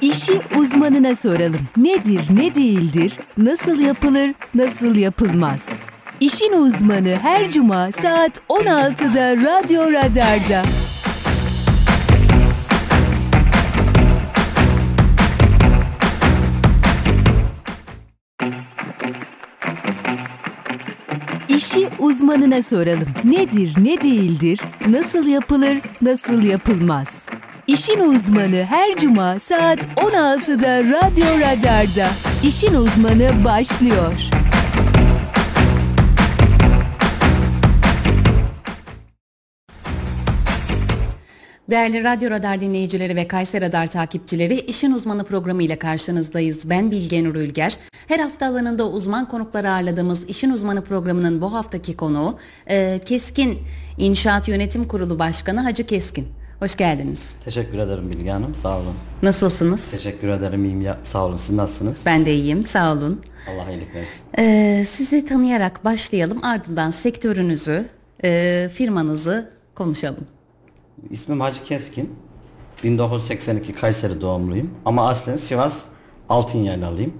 İşi uzmanına soralım. Nedir, ne değildir, nasıl yapılır, nasıl yapılmaz? İşin uzmanı her cuma saat 16'da Radyo Radar'da. İşi uzmanına soralım. Nedir, ne değildir, nasıl yapılır, nasıl yapılmaz? İşin uzmanı her cuma saat 16'da Radyo Radar'da. İşin uzmanı başlıyor. Değerli Radyo Radar dinleyicileri ve Kayser Radar takipçileri İşin Uzmanı programı ile karşınızdayız. Ben Bilge Nur Ülger. Her hafta alanında uzman konukları ağırladığımız İşin Uzmanı programının bu haftaki konuğu e, Keskin İnşaat Yönetim Kurulu Başkanı Hacı Keskin. Hoş geldiniz. Teşekkür ederim Bilge Hanım. Sağ olun. Nasılsınız? Teşekkür ederim. İyiyim. Ya, sağ olun. Siz nasılsınız? Ben de iyiyim. Sağ olun. Allah iyilik versin. Ee, sizi tanıyarak başlayalım. Ardından sektörünüzü, e, firmanızı konuşalım. İsmim Hacı Keskin. 1982 Kayseri doğumluyum. Ama aslen Sivas Altınyaylalıyım.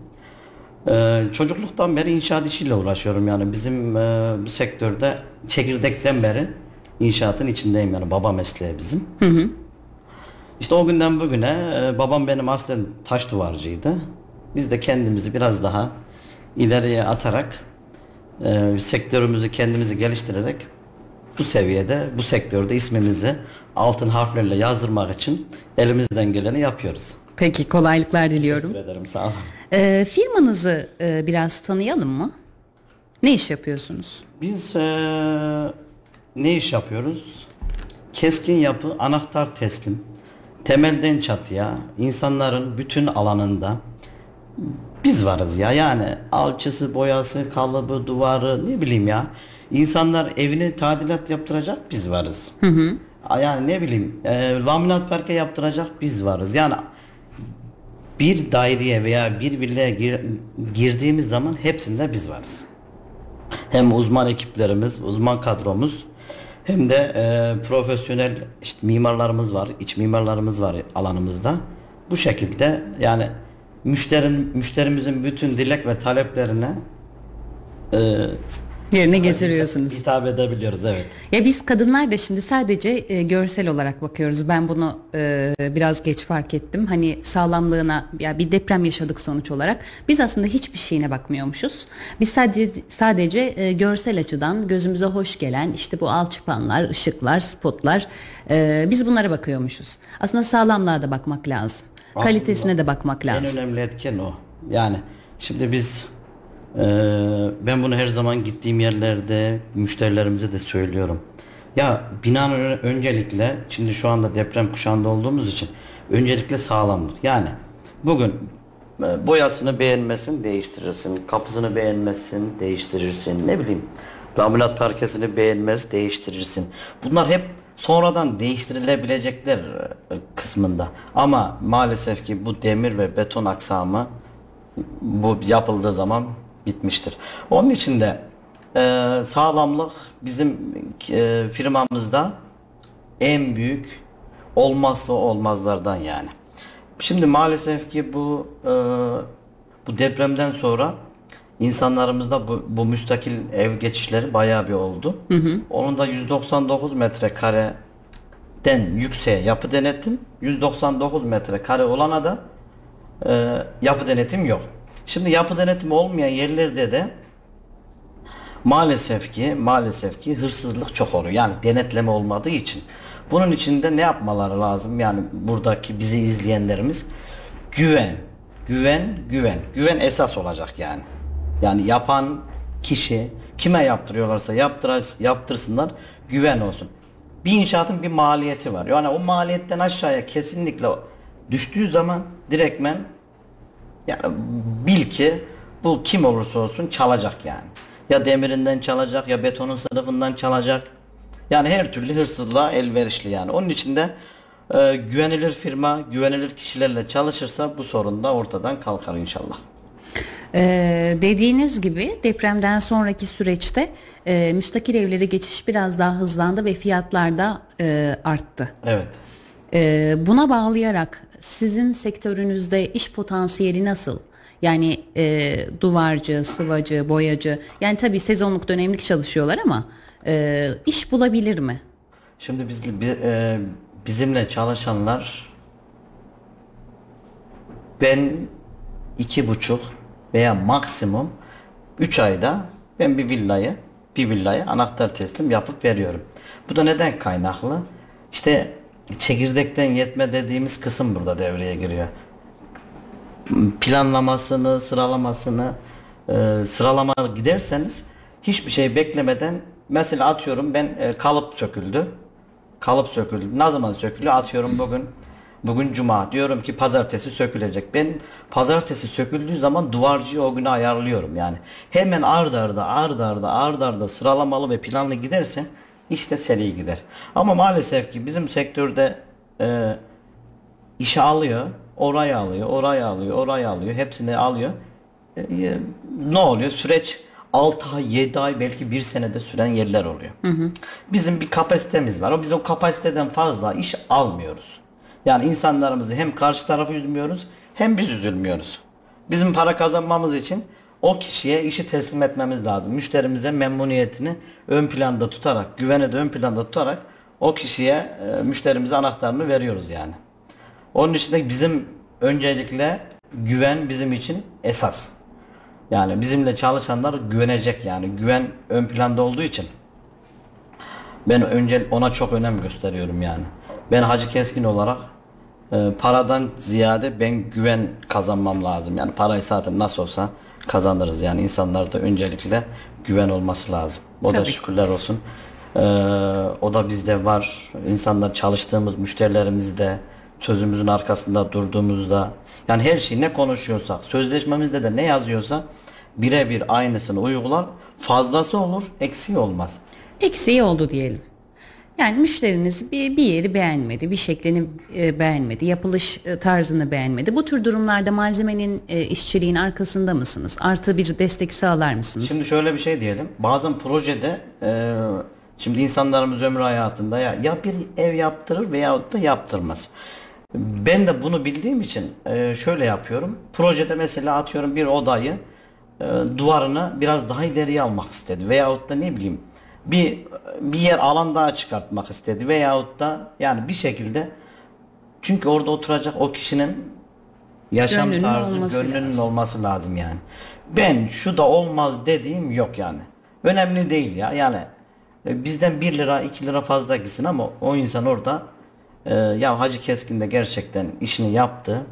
Ee, çocukluktan beri inşaat işiyle uğraşıyorum. Yani bizim e, bu sektörde çekirdekten beri inşaatın içindeyim. Yani baba mesleği bizim. İşte o günden bugüne e, babam benim aslen taş duvarcıydı. Biz de kendimizi biraz daha ileriye atarak e, sektörümüzü kendimizi geliştirerek bu seviyede, bu sektörde ismimizi altın harflerle yazdırmak için elimizden geleni yapıyoruz. Peki kolaylıklar diliyorum. Teşekkür ederim. Sağ olun. Ee, firmanızı e, biraz tanıyalım mı? Ne iş yapıyorsunuz? Biz e, ne iş yapıyoruz? Keskin yapı, anahtar teslim, temelden çatıya, insanların bütün alanında biz varız ya. Yani alçısı, boyası, kalıbı, duvarı ne bileyim ya. İnsanlar evini tadilat yaptıracak biz varız. Hı hı. Yani ne bileyim e, laminat parke yaptıracak biz varız. Yani bir daireye veya bir villaya gir- girdiğimiz zaman hepsinde biz varız. Hem uzman ekiplerimiz, uzman kadromuz hem de e, profesyonel işte mimarlarımız var, iç mimarlarımız var alanımızda. Bu şekilde yani müşterin müşterimizin bütün dilek ve taleplerine e, Yerine getiriyorsunuz. hitap edebiliyoruz evet. Ya biz kadınlar da şimdi sadece e, görsel olarak bakıyoruz. Ben bunu e, biraz geç fark ettim. Hani sağlamlığına ya bir deprem yaşadık sonuç olarak. Biz aslında hiçbir şeyine bakmıyormuşuz. Biz sadece sadece e, görsel açıdan gözümüze hoş gelen işte bu alçıpanlar, ışıklar, spotlar e, biz bunlara bakıyormuşuz. Aslında sağlamlığa da bakmak lazım. Kalitesine de bakmak lazım. En önemli etken o. Yani şimdi biz ben bunu her zaman gittiğim yerlerde müşterilerimize de söylüyorum. Ya binanın öncelikle şimdi şu anda deprem kuşağında olduğumuz için öncelikle sağlamlık. Yani bugün e, boyasını beğenmesin değiştirirsin. Kapısını beğenmesin değiştirirsin. Ne bileyim laminat parkesini beğenmez değiştirirsin. Bunlar hep sonradan değiştirilebilecekler e, kısmında. Ama maalesef ki bu demir ve beton aksamı bu yapıldığı zaman bitmiştir. Onun için de e, sağlamlık bizim e, firmamızda en büyük olmazsa olmazlardan yani. Şimdi maalesef ki bu e, bu depremden sonra insanlarımızda bu, bu müstakil ev geçişleri bayağı bir oldu. Onun da 199 metrekareden yükseğe yapı denetim, 199 metrekare olana da e, yapı denetim yok. Şimdi yapı denetimi olmayan yerlerde de maalesef ki maalesef ki hırsızlık çok oluyor. Yani denetleme olmadığı için. Bunun için de ne yapmaları lazım? Yani buradaki bizi izleyenlerimiz güven, güven, güven. Güven esas olacak yani. Yani yapan kişi kime yaptırıyorlarsa yaptırsınlar güven olsun. Bir inşaatın bir maliyeti var. Yani o maliyetten aşağıya kesinlikle düştüğü zaman direktmen yani bil ki bu kim olursa olsun çalacak yani. Ya demirinden çalacak ya betonun sınıfından çalacak. Yani her türlü hırsızlığa elverişli yani. Onun için de e, güvenilir firma, güvenilir kişilerle çalışırsa bu sorun da ortadan kalkar inşallah. Ee, dediğiniz gibi depremden sonraki süreçte e, müstakil evlere geçiş biraz daha hızlandı ve fiyatlar da e, arttı. Evet. Ee, buna bağlayarak sizin sektörünüzde iş potansiyeli nasıl? Yani e, duvarcı, sıvacı, boyacı yani tabii sezonluk dönemlik çalışıyorlar ama e, iş bulabilir mi? Şimdi biz bi- e, bizimle çalışanlar ben iki buçuk veya maksimum üç ayda ben bir villayı bir villayı anahtar teslim yapıp veriyorum. Bu da neden kaynaklı? İşte çekirdekten yetme dediğimiz kısım burada devreye giriyor. Planlamasını, sıralamasını e, sıralama giderseniz hiçbir şey beklemeden mesela atıyorum ben e, kalıp söküldü. Kalıp söküldü. Ne zaman sökülüyor? Atıyorum bugün bugün cuma. Diyorum ki pazartesi sökülecek. Ben pazartesi söküldüğü zaman duvarcıyı o güne ayarlıyorum yani. Hemen ard arda ard arda ard arda sıralamalı ve planlı giderse işte seri gider. Ama maalesef ki bizim sektörde e, işe alıyor, oraya alıyor, oraya alıyor, oraya alıyor, hepsini alıyor. E, e, ne oluyor? Süreç 6 ay, 7 ay belki bir senede süren yerler oluyor. Bizim bir kapasitemiz var. O biz o kapasiteden fazla iş almıyoruz. Yani insanlarımızı hem karşı tarafı üzmüyoruz hem biz üzülmüyoruz. Bizim para kazanmamız için o kişiye işi teslim etmemiz lazım. Müşterimize memnuniyetini ön planda tutarak, güveni de ön planda tutarak o kişiye, e, müşterimize anahtarını veriyoruz yani. Onun için de bizim öncelikle güven bizim için esas. Yani bizimle çalışanlar güvenecek yani. Güven ön planda olduğu için ben önce ona çok önem gösteriyorum yani. Ben Hacı Keskin olarak e, paradan ziyade ben güven kazanmam lazım. Yani parayı zaten nasıl olsa kazanırız yani insanlarda öncelikle güven olması lazım. O da Tabii. şükürler olsun. E, o da bizde var. İnsanlar çalıştığımız müşterilerimizde sözümüzün arkasında durduğumuzda yani her şey ne konuşuyorsak sözleşmemizde de ne yazıyorsa birebir aynısını uygular. Fazlası olur, eksiği olmaz. Eksiği oldu diyelim. Yani müşteriniz bir, bir yeri beğenmedi, bir şeklini e, beğenmedi, yapılış e, tarzını beğenmedi. Bu tür durumlarda malzemenin e, işçiliğin arkasında mısınız? Artı bir destek sağlar mısınız? Şimdi şöyle bir şey diyelim. Bazen projede e, şimdi insanlarımız ömrü hayatında ya, ya bir ev yaptırır veyahut da yaptırmaz. Ben de bunu bildiğim için e, şöyle yapıyorum. Projede mesela atıyorum bir odayı e, duvarını biraz daha ileriye almak istedi veyahut da ne bileyim bir bir yer alan daha çıkartmak istedi veyahut da yani bir şekilde çünkü orada oturacak o kişinin yaşam Gönlünün tarzı olması gönlünün lazım. olması lazım yani. Ben şu da olmaz dediğim yok yani. Önemli değil ya. Yani e, bizden 1 lira 2 lira fazla gitsin ama o insan orada e, ya Hacı Keskin de gerçekten işini yaptı.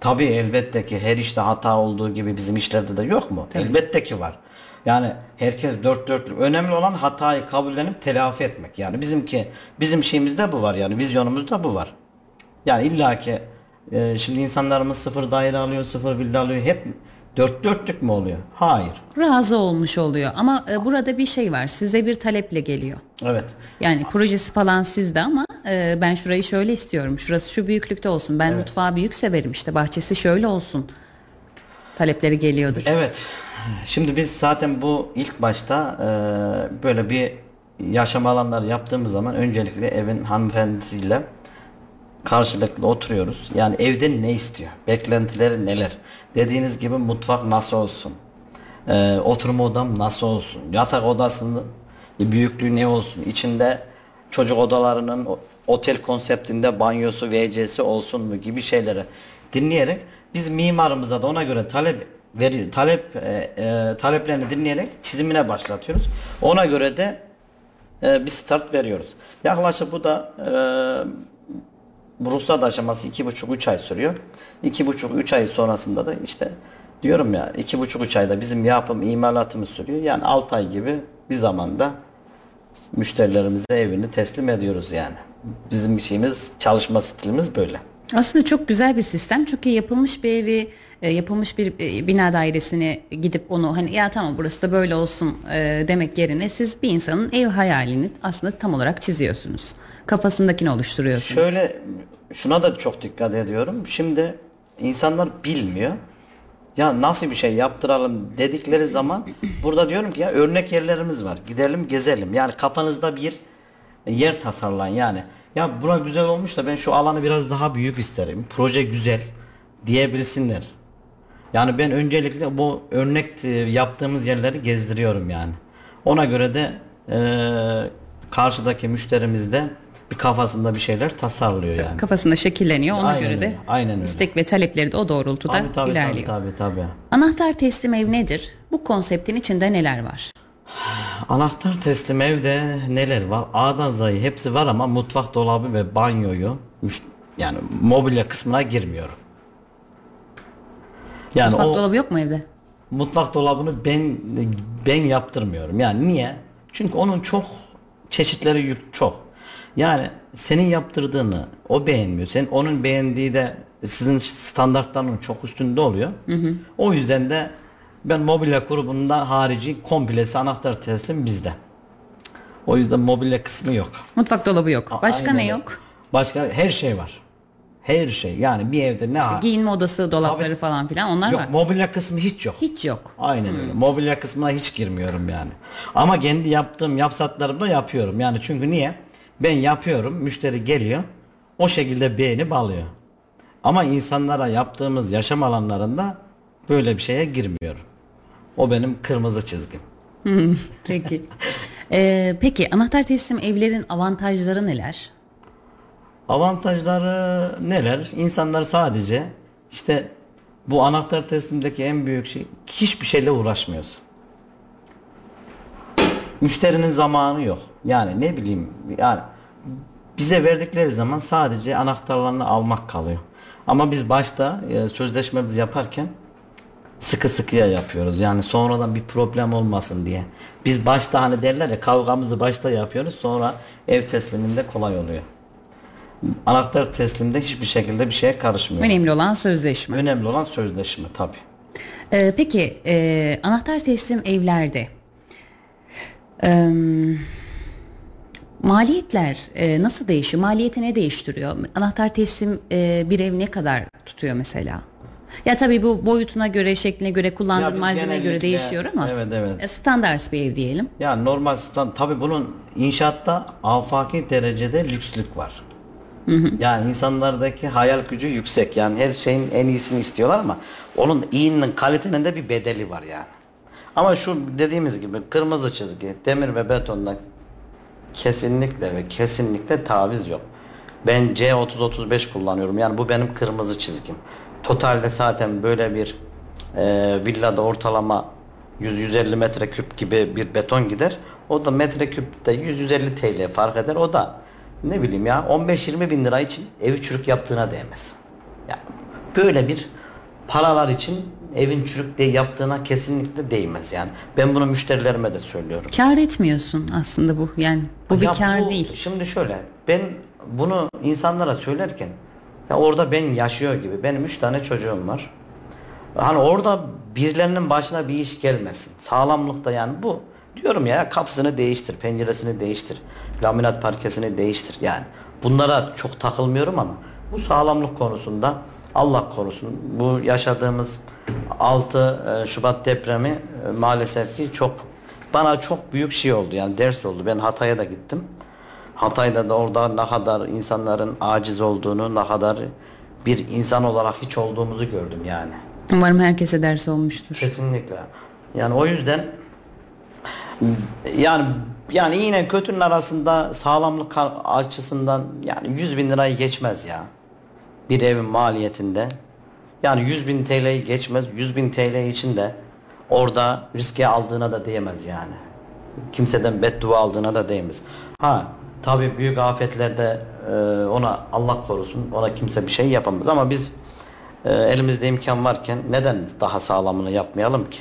Tabii elbette ki her işte hata olduğu gibi bizim işlerde de yok mu? Elbette ki var. Yani herkes dört dörtlük. Önemli olan hatayı kabullenip telafi etmek. Yani bizimki bizim şeyimizde bu var yani vizyonumuzda bu var. Yani illaki e, şimdi insanlarımız sıfır daire alıyor, sıfır villa alıyor. Hep dört dörtlük mü oluyor? Hayır. Razı olmuş oluyor ama e, burada bir şey var. Size bir taleple geliyor. Evet. Yani projesi falan sizde ama e, ben şurayı şöyle istiyorum. Şurası şu büyüklükte olsun. Ben mutfağı büyük severim işte. Bahçesi şöyle olsun. Talepleri geliyordur. Evet. Şimdi biz zaten bu ilk başta e, böyle bir yaşam alanları yaptığımız zaman öncelikle evin hanımefendisiyle karşılıklı oturuyoruz. Yani evde ne istiyor? Beklentileri neler? Dediğiniz gibi mutfak nasıl olsun? Ee, oturma odam nasıl olsun? Yatak odasının büyüklüğü ne olsun? İçinde çocuk odalarının otel konseptinde banyosu, WC'si olsun mu gibi şeyleri dinleyerek biz mimarımıza da ona göre talep veriyor. Talep e, e, taleplerini dinleyerek çizimine başlatıyoruz. Ona göre de e, bir start veriyoruz. Yaklaşık bu da e, ruhsat aşaması iki buçuk üç ay sürüyor. İki buçuk üç ay sonrasında da işte diyorum ya iki buçuk üç ayda bizim yapım imalatımız sürüyor. Yani 6 ay gibi bir zamanda müşterilerimize evini teslim ediyoruz yani. Bizim bir şeyimiz çalışma stilimiz böyle. Aslında çok güzel bir sistem. Çünkü yapılmış bir evi, e, yapılmış bir e, bina dairesine gidip onu hani ya tamam burası da böyle olsun e, demek yerine siz bir insanın ev hayalini aslında tam olarak çiziyorsunuz. Kafasındakini oluşturuyorsunuz. Şöyle şuna da çok dikkat ediyorum. Şimdi insanlar bilmiyor. Ya nasıl bir şey yaptıralım dedikleri zaman burada diyorum ki ya örnek yerlerimiz var. Gidelim gezelim. Yani kafanızda bir yer tasarlayın yani. Ya buna güzel olmuş da ben şu alanı biraz daha büyük isterim. Proje güzel diyebilsinler. Yani ben öncelikle bu örnek e, yaptığımız yerleri gezdiriyorum yani. Ona göre de e, karşıdaki müşterimiz de bir kafasında bir şeyler tasarlıyor yani. Kafasında şekilleniyor. Ona Aynen göre öyle, de aynen öyle. istek ve talepleri de o doğrultuda Tabii, tabii, ilerliyor. tabii, tabii, tabii. Anahtar teslim ev nedir? Bu konseptin içinde neler var? Anahtar teslim evde neler var? A'dan Z'ye hepsi var ama mutfak dolabı ve banyoyu müş- yani mobilya kısmına girmiyorum. Yani Mutfak o dolabı yok mu evde? mutfak dolabını ben ben yaptırmıyorum. Yani niye? Çünkü onun çok çeşitleri yük çok. Yani senin yaptırdığını o beğenmiyor. Sen onun beğendiği de sizin standartlarının çok üstünde oluyor. O yüzden de ben mobilya grubunda harici komplesi anahtar teslim bizde. O yüzden mobilya kısmı yok. Mutfak dolabı yok. Başka Aynen ne yok? Başka her şey var. Her şey. Yani bir evde ne var? Giyinme odası, dolapları Tabii. falan filan onlar Yok var. mobilya kısmı hiç yok. Hiç yok. Aynen öyle. Mobilya kısmına hiç girmiyorum yani. Ama kendi yaptığım yapsatlarımda yapıyorum. Yani çünkü niye? Ben yapıyorum, müşteri geliyor. O şekilde beğenip alıyor. Ama insanlara yaptığımız yaşam alanlarında böyle bir şeye girmiyorum. O benim kırmızı çizgim. Peki. Ee, peki anahtar teslim evlerin avantajları neler? Avantajları neler? İnsanlar sadece işte bu anahtar teslimdeki en büyük şey hiçbir şeyle uğraşmıyorsun. Müşterinin zamanı yok. Yani ne bileyim yani bize verdikleri zaman sadece anahtarlarını almak kalıyor. Ama biz başta e, sözleşmemizi yaparken sıkı sıkıya yapıyoruz. Yani sonradan bir problem olmasın diye. Biz başta hani derler ya kavgamızı başta yapıyoruz sonra ev tesliminde kolay oluyor. Anahtar teslimde hiçbir şekilde bir şeye karışmıyor. Önemli olan sözleşme. Önemli olan sözleşme tabii. Ee, peki e, anahtar teslim evlerde e, maliyetler e, nasıl değişiyor? Maliyeti ne değiştiriyor? Anahtar teslim e, bir ev ne kadar tutuyor mesela? Ya tabii bu boyutuna göre, şekline göre, kullandığın malzemeye göre değişiyor ama Evet evet. e, standart bir ev diyelim. Ya normal stand tabii bunun inşaatta afaki derecede lükslük var. Yani insanlardaki hayal gücü yüksek. Yani her şeyin en iyisini istiyorlar ama onun iyinin kalitenin de bir bedeli var yani. Ama şu dediğimiz gibi kırmızı çizgi, demir ve betonda kesinlikle ve kesinlikle taviz yok. Ben C30-35 kullanıyorum. Yani bu benim kırmızı çizgim. Totalde zaten böyle bir e, villada ortalama 100-150 metreküp gibi bir beton gider. O da metreküpte 100-150 TL fark eder. O da ne bileyim ya 15-20 bin lira için evi çürük yaptığına değmez. Yani böyle bir paralar için evin çürük de yaptığına kesinlikle değmez yani. Ben bunu müşterilerime de söylüyorum. Kar etmiyorsun aslında bu. Yani bu bir Ya kar bu- değil. Şimdi şöyle ben bunu insanlara söylerken ya orada ben yaşıyor gibi benim üç tane çocuğum var. Hani orada birilerinin başına bir iş gelmesin. Sağlamlıkta yani bu diyorum ya kapısını değiştir, penceresini değiştir, laminat parkesini değiştir yani. Bunlara çok takılmıyorum ama bu sağlamlık konusunda Allah korusun bu yaşadığımız 6 Şubat depremi e, maalesef ki çok bana çok büyük şey oldu yani ders oldu. Ben Hatay'a da gittim. Hatay'da da orada ne kadar insanların aciz olduğunu, ne kadar bir insan olarak hiç olduğumuzu gördüm yani. Umarım herkese ders olmuştur. Kesinlikle. Yani o yüzden yani yani yine kötünün arasında sağlamlık açısından yani 100 bin lirayı geçmez ya. Bir evin maliyetinde. Yani 100 bin TL'yi geçmez. 100 bin TL için de orada riske aldığına da değmez yani. Kimseden beddua aldığına da değmez. Ha tabi büyük afetlerde e, ona Allah korusun ona kimse bir şey yapamaz ama biz e, elimizde imkan varken neden daha sağlamını yapmayalım ki?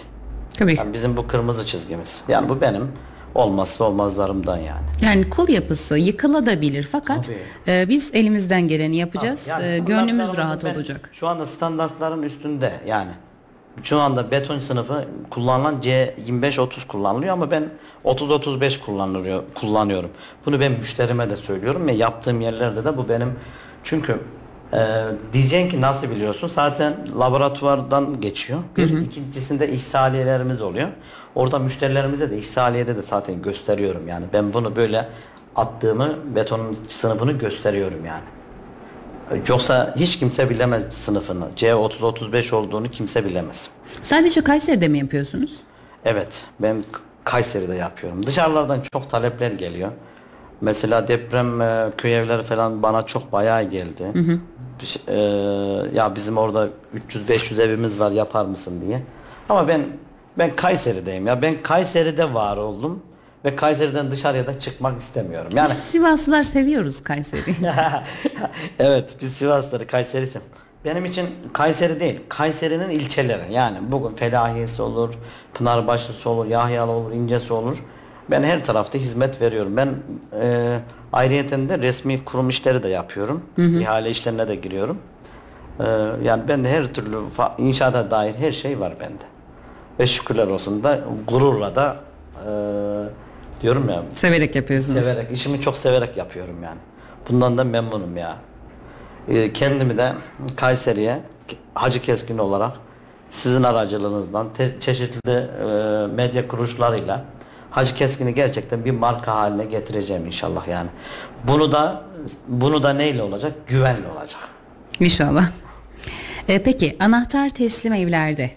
Tabii. Yani bizim bu kırmızı çizgimiz. Yani bu benim olmazsa olmazlarımdan yani. Yani kul yapısı yıkılabilir fakat Tabii. e, biz elimizden geleni yapacağız. Yani E, gönlümüz rahat ben olacak. Şu anda standartların üstünde yani. Şu anda beton sınıfı kullanılan C25-30 kullanılıyor ama ben 30-35 kullanılıyor, kullanıyorum. Bunu ben müşterime de söylüyorum ve yaptığım yerlerde de bu benim çünkü e, diyeceksin ki nasıl biliyorsun? Zaten laboratuvardan geçiyor. Bir ikincisinde ihsaliyelerimiz oluyor. Orada müşterilerimize de ihsaliyede de zaten gösteriyorum yani. Ben bunu böyle attığımı betonun sınıfını gösteriyorum yani. Yoksa hiç kimse bilemez sınıfını. C30-35 olduğunu kimse bilemez. Sadece Kayseri'de mi yapıyorsunuz? Evet ben Kayseri'de yapıyorum. Dışarılardan çok talepler geliyor. Mesela deprem e, köy evleri falan bana çok bayağı geldi. Bir şey- e, ya bizim orada 300-500 evimiz var yapar mısın diye. Ama ben ben Kayseri'deyim ya. Ben Kayseri'de var oldum ve Kayseri'den dışarıya da çıkmak istemiyorum. Yani Biz Sivaslılar seviyoruz Kayseri'yi. evet biz Sivasları Kayseri'si. Benim için Kayseri değil, Kayseri'nin ilçeleri. Yani bugün Felahiyesi olur, Pınarbaşısı olur, Yahyalı olur, İncesi olur. Ben her tarafta hizmet veriyorum. Ben e, ayrıyeten de resmi kurum işleri de yapıyorum. İhale işlerine de giriyorum. E, yani ben de her türlü inşaata dair her şey var bende. Ve şükürler olsun da gururla da e, diyorum ya Severek yapıyorsunuz. Severek, işimi çok severek yapıyorum yani. Bundan da memnunum ya. Ee, kendimi de Kayseri'ye Hacı Keskin olarak sizin aracılığınızdan te- çeşitli e, medya kuruluşlarıyla Hacı Keskin'i gerçekten bir marka haline getireceğim inşallah yani. Bunu da bunu da neyle olacak? Güvenli olacak. İnşallah. E, peki anahtar teslim evlerde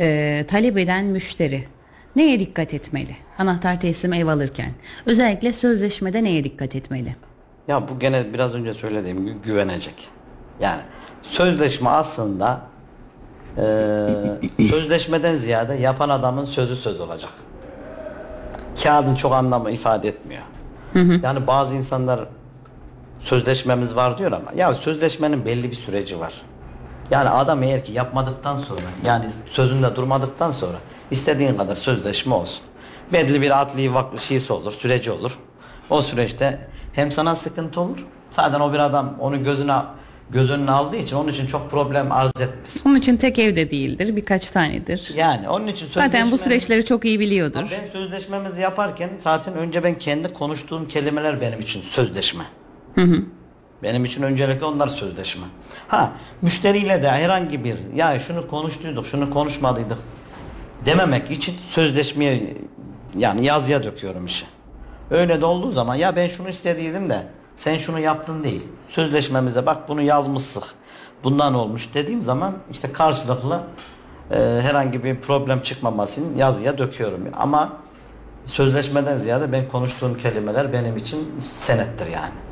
e, talep eden müşteri neye dikkat etmeli? Anahtar teslim ev alırken. Özellikle sözleşmede neye dikkat etmeli? Ya bu gene biraz önce söylediğim gibi güvenecek. Yani sözleşme aslında e, sözleşmeden ziyade yapan adamın sözü söz olacak. Kağıdın çok anlamı ifade etmiyor. Yani bazı insanlar sözleşmemiz var diyor ama ya sözleşmenin belli bir süreci var. Yani adam eğer ki yapmadıktan sonra yani sözünde durmadıktan sonra istediğin kadar sözleşme olsun. Belli bir adli vaklı şeysi olur, süreci olur. O süreçte hem sana sıkıntı olur. Zaten o bir adam onu gözüne göz önüne aldığı için onun için çok problem arz etmez. Onun için tek evde değildir, birkaç tanedir. Yani onun için Zaten bu süreçleri çok iyi biliyordur. ben sözleşmemizi yaparken zaten önce ben kendi konuştuğum kelimeler benim için sözleşme. Benim için öncelikle onlar sözleşme. Ha müşteriyle de herhangi bir ya şunu konuştuyduk şunu konuşmadıydık dememek için sözleşmeye yani yazıya döküyorum işi. Öyle de olduğu zaman ya ben şunu istediydim de sen şunu yaptın değil. Sözleşmemizde bak bunu yazmışsın. Bundan olmuş dediğim zaman işte karşılıklı e, herhangi bir problem çıkmamasını yazıya döküyorum. Ama sözleşmeden ziyade ben konuştuğum kelimeler benim için senettir yani.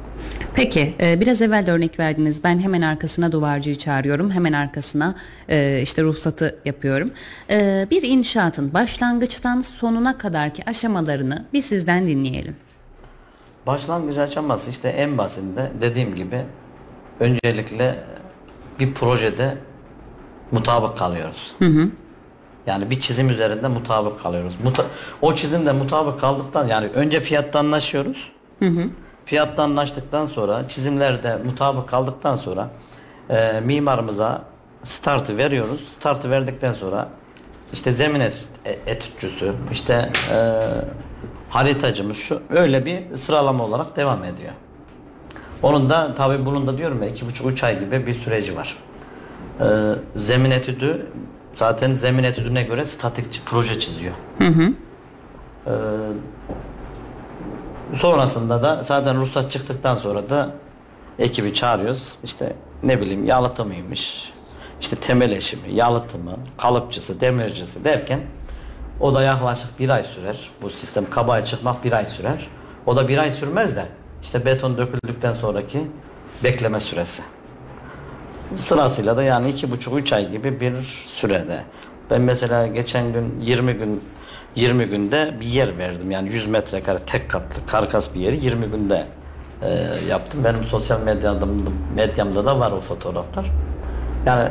Peki e, biraz evvel de örnek verdiniz. Ben hemen arkasına duvarcıyı çağırıyorum. Hemen arkasına e, işte ruhsatı yapıyorum. E, bir inşaatın başlangıçtan sonuna kadarki aşamalarını bir sizden dinleyelim. Başlangıç aşaması işte en basitinde dediğim gibi öncelikle bir projede mutabık kalıyoruz. Yani bir çizim üzerinde mutabık kalıyoruz. Muta- o çizimde mutabık kaldıktan yani önce fiyatta anlaşıyoruz. Fiyatta anlaştıktan sonra çizimlerde mutabık kaldıktan sonra e, mimarımıza startı veriyoruz. Startı verdikten sonra işte zemin e- etütçüsü, işte e, haritacımız şu öyle bir sıralama olarak devam ediyor. Onun da tabi bunun da diyorum ya iki buçuk üç ay gibi bir süreci var. Ee, zemin etüdü zaten zemin etüdüne göre statik proje çiziyor. Ee, sonrasında da zaten ruhsat çıktıktan sonra da ekibi çağırıyoruz. İşte ne bileyim yalıtımıymış, işte temel eşimi, yalıtımı, kalıpçısı, demircisi derken o da yaklaşık bir ay sürer. Bu sistem kabaya çıkmak bir ay sürer. O da bir ay sürmez de işte beton döküldükten sonraki bekleme süresi. Sırasıyla da yani iki buçuk üç ay gibi bir sürede. Ben mesela geçen gün 20 gün 20 günde bir yer verdim. Yani 100 metrekare tek katlı karkas bir yeri 20 günde e, yaptım. Benim sosyal medyamda, medyamda da var o fotoğraflar. Yani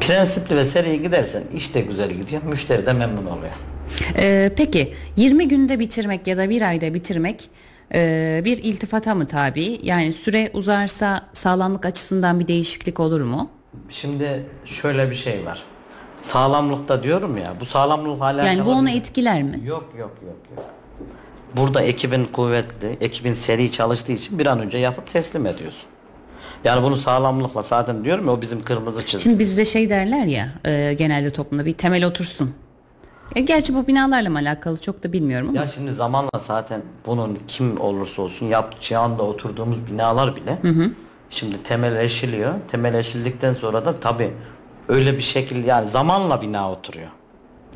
prensipli ve seri gidersen iş de güzel gidiyor. Müşteri de memnun oluyor. E, peki 20 günde bitirmek ya da bir ayda bitirmek e, bir iltifata mı tabi? Yani süre uzarsa sağlamlık açısından bir değişiklik olur mu? Şimdi şöyle bir şey var. Sağlamlıkta diyorum ya. Bu sağlamlık hala Yani bu onu etkiler mi? Yok yok yok yok. Burada ekibin kuvvetli, ekibin seri çalıştığı için bir an önce yapıp teslim ediyorsun. Yani bunu sağlamlıkla zaten diyorum ya o bizim kırmızı çizgi. Şimdi bizde şey derler ya e, genelde toplumda bir temel otursun. E, gerçi bu binalarla mı alakalı çok da bilmiyorum ama. Ya şimdi zamanla zaten bunun kim olursa olsun yaptığı anda oturduğumuz binalar bile şimdi temelleşiliyor. Temelleşildikten sonra da tabi öyle bir şekil yani zamanla bina oturuyor.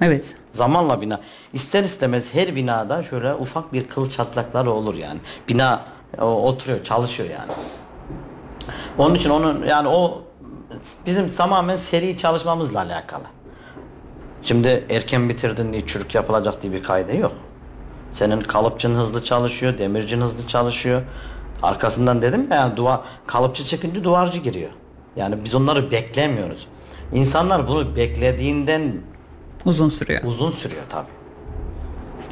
Evet. Zamanla bina. İster istemez her binada şöyle ufak bir kıl çatlakları olur yani. Bina o, oturuyor, çalışıyor yani. Onun için onun yani o bizim tamamen seri çalışmamızla alakalı. Şimdi erken bitirdin diye çürük yapılacak diye bir kaydı yok. Senin kalıpçın hızlı çalışıyor, demircin hızlı çalışıyor. Arkasından dedim ya yani duvar kalıpçı çıkınca duvarcı giriyor. Yani biz onları beklemiyoruz. İnsanlar bunu beklediğinden Uzun sürüyor. uzun sürüyor tabi.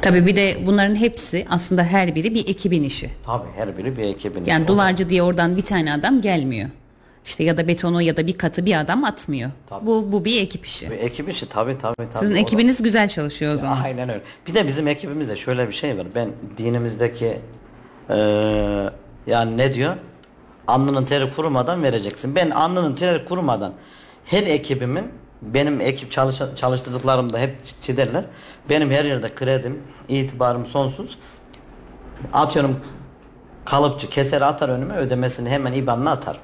Tabii bir de bunların hepsi aslında her biri bir ekibin işi. Tabi her biri bir ekibin. Yani işi. duvarcı diye oradan bir tane adam gelmiyor. İşte ya da betonu ya da bir katı bir adam atmıyor. Tabii. Bu bu bir ekip işi. Bir ekip işi tabi tabi tabi. Sizin O da- ekibiniz güzel çalışıyor o zaman. Aynen öyle. Bir de bizim ekibimizde şöyle bir şey var. Ben dinimizdeki eee, yani ne diyor? Alnının teri kurumadan vereceksin. Ben alnının teri kurumadan her ekibimin benim ekip çalış, çalıştırdıklarımda hep çiderler. Benim her yerde kredim, itibarım sonsuz. Atıyorum kalıpçı keser atar önüme ödemesini hemen IBAN'ına atar.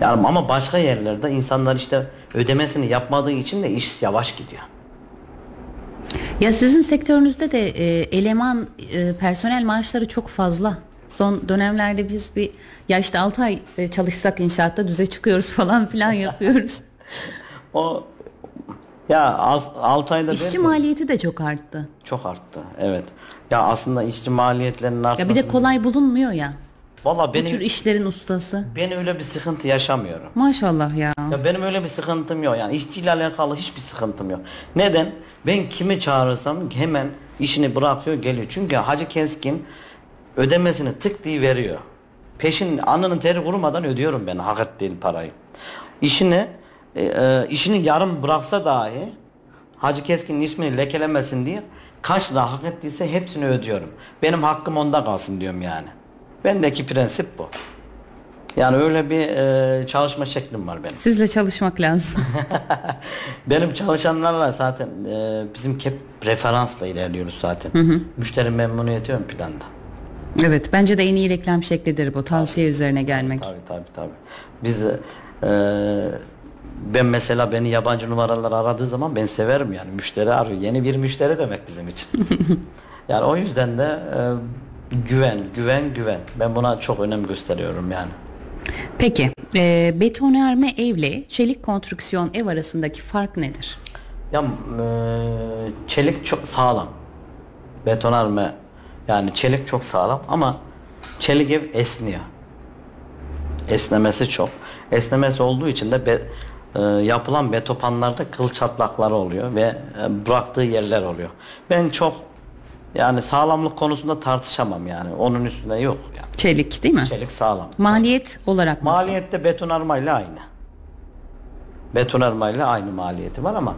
Yani ama başka yerlerde insanlar işte ödemesini yapmadığı için de iş yavaş gidiyor. Ya sizin sektörünüzde de e, eleman e, personel maaşları çok fazla. Son dönemlerde biz bir ya işte 6 ay e, çalışsak inşaatta düze çıkıyoruz falan filan yapıyoruz. O ya 6 ayda İşçi değil mi? maliyeti de çok arttı. çok arttı. Evet. Ya aslında işçi maliyetlerinin artması. Ya bir de kolay bulunmuyor ya. Valla Bu tür benim işlerin ustası. ben öyle bir sıkıntı yaşamıyorum. Maşallah ya. Ya benim öyle bir sıkıntım yok. Yani işçiyle alakalı hiçbir sıkıntım yok. Neden? Ben kimi çağırırsam hemen işini bırakıyor geliyor. Çünkü Hacı Keskin ödemesini tık diye veriyor. Peşin alnının teri kurumadan ödüyorum ben hak ettiğim parayı. İşini e, e, işini yarım bıraksa dahi Hacı Keskin'in ismini lekelemesin diye kaç lira hak ettiyse hepsini ödüyorum. Benim hakkım onda kalsın diyorum yani. Bendeki prensip bu. Yani öyle bir e, çalışma şeklim var benim. Sizle çalışmak lazım. Benim çalışanlarla zaten e, bizim hep referansla ilerliyoruz zaten. Müşteri memnuniyeti ön planda. Evet bence de en iyi reklam şeklidir bu. Tavsiye üzerine gelmek. Tabii tabii tabii. Biz e, ben mesela beni yabancı numaralar aradığı zaman ben severim yani müşteri arıyor. Yeni bir müşteri demek bizim için. yani o yüzden de e, güven, güven, güven. Ben buna çok önem gösteriyorum yani. Peki e, betonarme evle çelik konstrüksiyon ev arasındaki fark nedir? Ya e, çelik çok sağlam. Betonarme yani çelik çok sağlam ama çelik ev esniyor. Esnemesi çok. Esnemesi olduğu için de be- e, yapılan betopanlarda kıl çatlakları oluyor ve e, bıraktığı yerler oluyor. Ben çok yani sağlamlık konusunda tartışamam yani. Onun üstüne yok yani. Çelik değil mi? Çelik sağlam. Maliyet olarak nasıl? Maliyette betonarmayla aynı. Betonarmayla aynı maliyeti var ama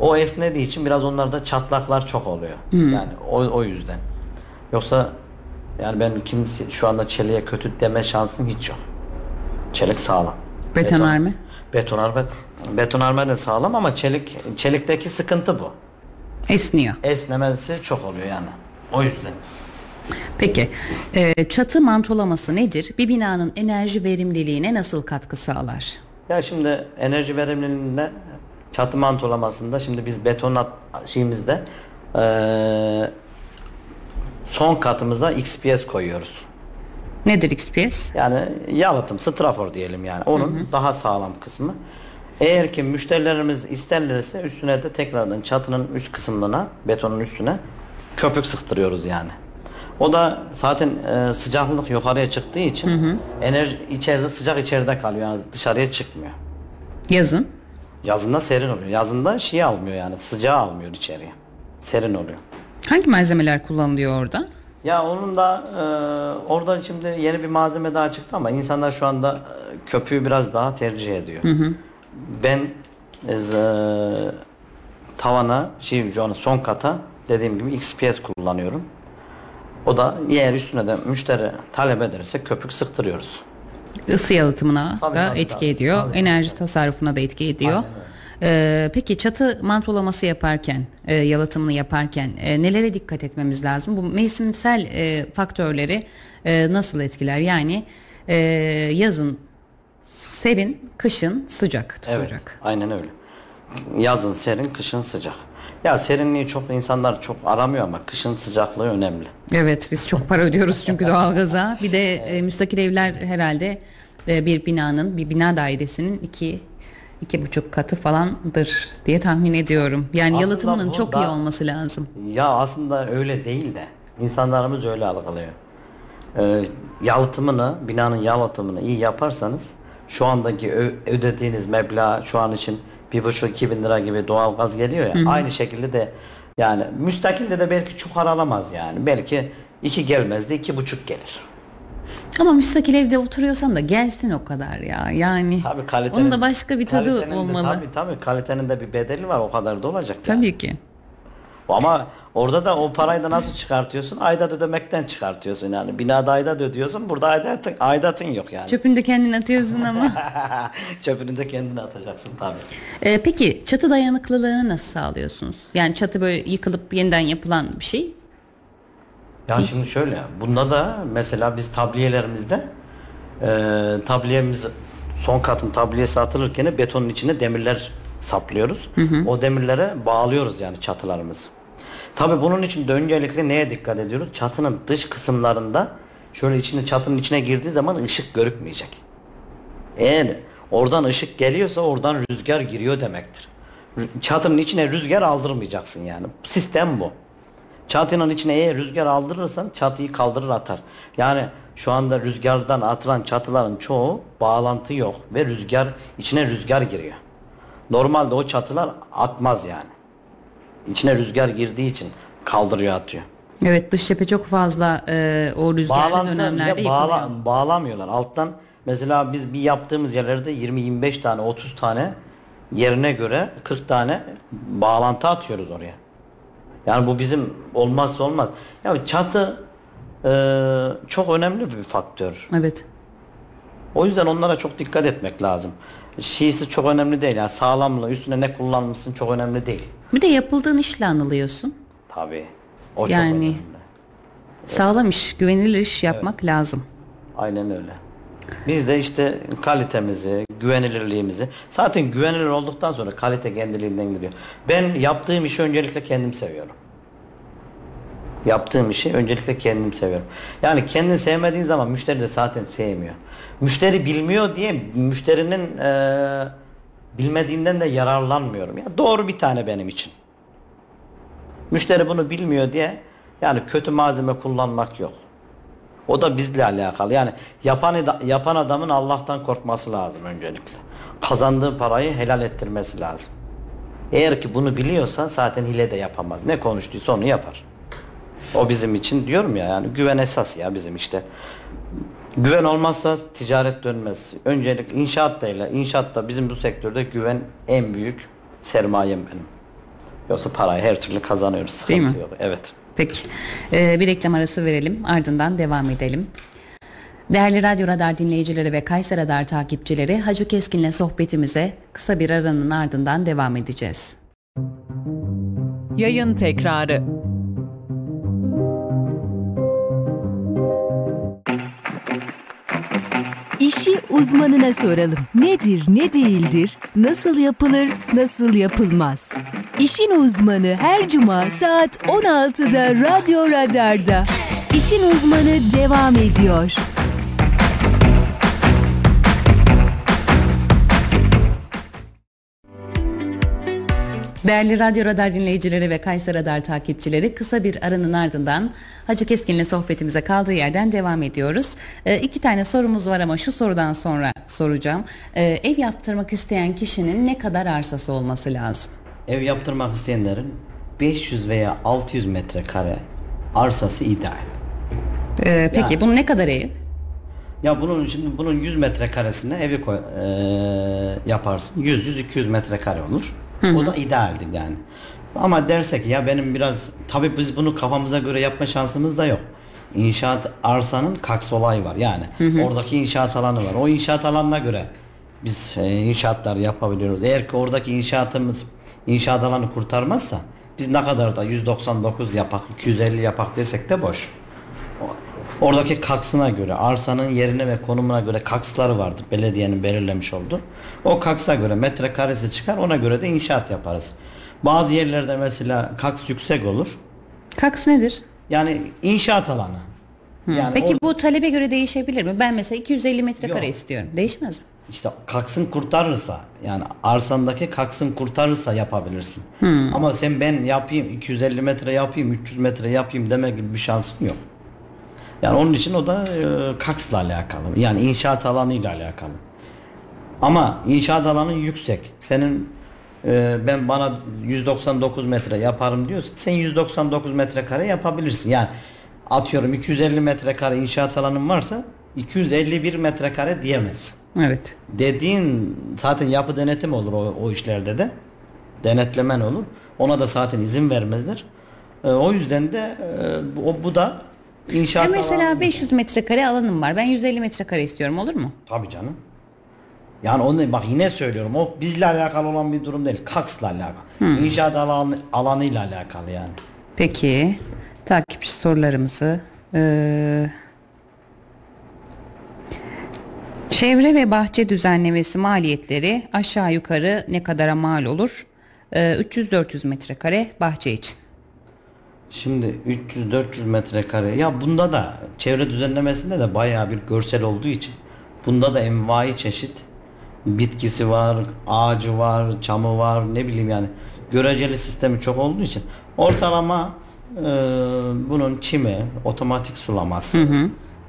o esnediği için biraz onlarda çatlaklar çok oluyor. Yani o, o yüzden. Yoksa yani ben kimse şu anda çeliğe kötü deme şansım hiç yok. Çelik sağlam. Betonarme? Beton, betonarme, betonarme de sağlam ama çelik çelikteki sıkıntı bu. Esniyor. Esnemesi çok oluyor yani. O yüzden. Peki e, çatı mantolaması nedir? Bir binanın enerji verimliliğine nasıl katkı sağlar? Ya şimdi enerji verimliliğinde çatı mantolamasında şimdi biz beton at- şeyimizde eee, son katımızda XPS koyuyoruz. Nedir XPS? Yani yalıtım, strafor diyelim yani. Onun daha sağlam kısmı. Eğer ki müşterilerimiz isterlerse üstüne de tekrardan çatının üst kısmına, betonun üstüne köpük sıktırıyoruz yani. O da zaten e, sıcaklık yukarıya çıktığı için enerji içeride sıcak içeride kalıyor yani dışarıya çıkmıyor. Yazın. Yazında serin oluyor. Yazında şey almıyor yani sıcağı almıyor içeriye. Serin oluyor. Hangi malzemeler kullanılıyor orada? Ya onun da e, orada şimdi yeni bir malzeme daha çıktı ama insanlar şu anda e, köpüğü biraz daha tercih ediyor. Ben e, tavana, şey son kata dediğim gibi XPS kullanıyorum. O da eğer üstüne de müşteri talep ederse köpük sıktırıyoruz. Isı yalıtımına Tabii, da tabii, etki tabii. ediyor. Tabii. Enerji tasarrufuna da etki ediyor. Aynen Ee, peki çatı mantolaması yaparken, e, yalıtımını yaparken e, nelere dikkat etmemiz lazım? Bu mevsimsel e, faktörleri e, nasıl etkiler? Yani e, yazın serin, kışın sıcak Evet, tutacak. aynen öyle. Yazın serin, kışın sıcak. Ya serinliği çok insanlar çok aramıyor ama kışın sıcaklığı önemli. Evet biz çok para ödüyoruz çünkü doğalgaza. Bir de e, müstakil evler herhalde e, bir binanın, bir bina dairesinin iki iki buçuk katı falandır diye tahmin ediyorum. Yani Aslında yalıtımının bu çok iyi olması lazım. Ya aslında öyle değil de insanlarımız öyle algılıyor. Ee, yalıtımını, binanın yalıtımını iyi yaparsanız şu andaki ödediğiniz meblağ şu an için bir buçuk iki bin lira gibi doğalgaz geliyor ya. Aynı şekilde de yani müstakilde de belki çok aralamaz yani. Belki iki gelmez de iki buçuk gelir. Ama müstakil evde oturuyorsan da gelsin o kadar ya. Yani Tabii kalitenin, onun da başka bir tadı kalitenin de- olmalı. tabii tabii kalitenin de bir bedeli var o kadar da olacak. yani. Tabii ki. Ama orada da o parayı da nasıl çıkartıyorsun? Aidat ödemekten çıkartıyorsun yani. Binada aidat ödüyorsun. Burada aidatın, aidatın yok yani. Çöpünü de kendin atıyorsun ama. Çöpünü de kendine atacaksın tabii. Ee, peki çatı dayanıklılığını nasıl sağlıyorsunuz? Yani çatı böyle yıkılıp yeniden yapılan bir şey. Ya şimdi şöyle bunda da mesela biz tabliyelerimizde e, tabliyemiz son katın tabliyesi atılırken betonun içine demirler saplıyoruz. O demirlere bağlıyoruz yani çatılarımızı. Tabi bunun için de öncelikle neye dikkat ediyoruz? Çatının dış kısımlarında şöyle içine çatının içine girdiği zaman ışık görükmeyecek. Eğer oradan ışık geliyorsa oradan rüzgar giriyor demektir. Çatının içine rüzgar aldırmayacaksın yani. Sistem bu. Çatının içine eğer rüzgar aldırırsan çatıyı kaldırır atar. Yani şu anda rüzgardan atılan çatıların çoğu bağlantı yok ve rüzgar içine rüzgar giriyor. Normalde o çatılar atmaz yani. İçine rüzgar girdiği için kaldırıyor atıyor. Evet dış cephe çok fazla e, o rüzgarlı Bağlantı dönemlerde bile bağla, yıkılıyor. bağlamıyorlar. Alttan mesela biz bir yaptığımız yerlerde 20-25 tane 30 tane yerine göre 40 tane bağlantı atıyoruz oraya. Yani bu bizim olmazsa olmaz. Ya çatı e, çok önemli bir faktör. Evet. O yüzden onlara çok dikkat etmek lazım. Şiisi çok önemli değil. Yani sağlamlığı üstüne ne kullanmışsın çok önemli değil. Bir de yapıldığın işle anılıyorsun. Tabii. O çok Yani- önemli. Sağlam iş, güvenilir iş yapmak lazım. Aynen öyle. Biz de işte kalitemizi, güvenilirliğimizi zaten güvenilir olduktan sonra kalite kendiliğinden geliyor. Ben yaptığım işi öncelikle kendim seviyorum. Yaptığım işi öncelikle kendim seviyorum. Yani kendini sevmediğin zaman müşteri de zaten sevmiyor. Müşteri bilmiyor diye müşterinin eee, bilmediğinden de yararlanmıyorum. Ya doğru bir tane benim için. Müşteri bunu bilmiyor diye yani kötü malzeme kullanmak yok. O da bizle alakalı. Yani yapan yapan adamın Allah'tan korkması lazım öncelikle. Kazandığı parayı helal ettirmesi lazım. Eğer ki bunu biliyorsa zaten hile de yapamaz. Ne konuştuysa onu yapar. O bizim için diyorum ya yani güven esas ya bizim işte. Güven olmazsa ticaret dönmez. Öncelik inşaat öyle. İnşaatta bizim bu sektörde güven en büyük sermayem benim. Yoksa parayı her türlü kazanıyoruz. Sıkıntı Değil mi? yok. Evet. Peki. Ee, bir reklam arası verelim. Ardından devam edelim. Değerli Radyo Radar dinleyicileri ve Kayser Radar takipçileri Hacı Keskin'le sohbetimize kısa bir aranın ardından devam edeceğiz. Yayın tekrarı. İşi uzmanına soralım. Nedir, ne değildir, nasıl yapılır, nasıl yapılmaz? İşin uzmanı her cuma saat 16'da Radyo Radar'da. İşin uzmanı devam ediyor. Değerli Radyo Radar dinleyicileri ve Kayser Radar takipçileri kısa bir aranın ardından Hacı Keskin'le sohbetimize kaldığı yerden devam ediyoruz. Ee, iki tane sorumuz var ama şu sorudan sonra soracağım. Ee, ev yaptırmak isteyen kişinin ne kadar arsası olması lazım? Ev yaptırmak isteyenlerin 500 veya 600 metrekare arsası ideal. Ee, peki Yani- bunun ne kadar ev? Ya bunun şimdi bunun 100 metrekaresine evi koy, eee, yaparsın. 100 100 200 metrekare olur. O da idealdir yani. Ama dersek ya benim biraz tabii biz bunu kafamıza göre yapma şansımız da yok. İnşaat arsanın kaks olayı var yani. Oradaki inşaat alanı var. O inşaat alanına göre biz e, inşaatlar yapabiliyoruz. Eğer ki oradaki inşaatımız inşaat alanı kurtarmazsa biz ne kadar da 199 yapak, 250 yapak desek de boş. Oradaki kaksına göre, arsanın yerine ve konumuna göre kaksları vardı. Belediyenin belirlemiş oldu. O kaksa göre metrekaresi çıkar, ona göre de inşaat yaparız. Bazı yerlerde mesela kaks yüksek olur. Kaks nedir? Yani inşaat alanı. Yani Peki o- bu talebe göre değişebilir mi? Ben mesela 250 metrekare Yok. istiyorum. Değişmez mi? işte kaksın kurtarırsa yani arsandaki kaksın kurtarırsa yapabilirsin. Ama sen ben yapayım 250 metre yapayım 300 metre yapayım deme gibi bir şansın yok. Yani onun için o da e, kaksla alakalı. Yani inşaat alanıyla alakalı. Ama inşaat alanı yüksek. Senin e, ben bana 199 metre yaparım diyorsan sen 199 metrekare yapabilirsin. Yani atıyorum 250 metrekare inşaat alanın varsa 251 metrekare diyemezsin Evet. dediğin zaten yapı denetim olur o, o işlerde de. Denetlemen olur. Ona da zaten izin vermezler. E, o yüzden de e, o- bu da inşaat Ya mesela alanı- 500 metrekare alanım var. Ben 150 metrekare istiyorum olur mu? Tabii canım. Yani onu bak yine söylüyorum. O bizle alakalı olan bir durum değil. Kaksla alakalı. İnşaat alanı, alanıyla alakalı yani. Peki. Takipçi sorularımızı. Ee, çevre ve bahçe düzenlemesi maliyetleri aşağı yukarı ne kadara mal olur? Ee, 300-400 metrekare bahçe için. Şimdi 300-400 metrekare. Ya bunda da çevre düzenlemesinde de bayağı bir görsel olduğu için bunda da envai çeşit bitkisi var, ağacı var, çamı var ne bileyim yani. Göreceli sistemi çok olduğu için ortalama e, bunun çimi, otomatik sulaması.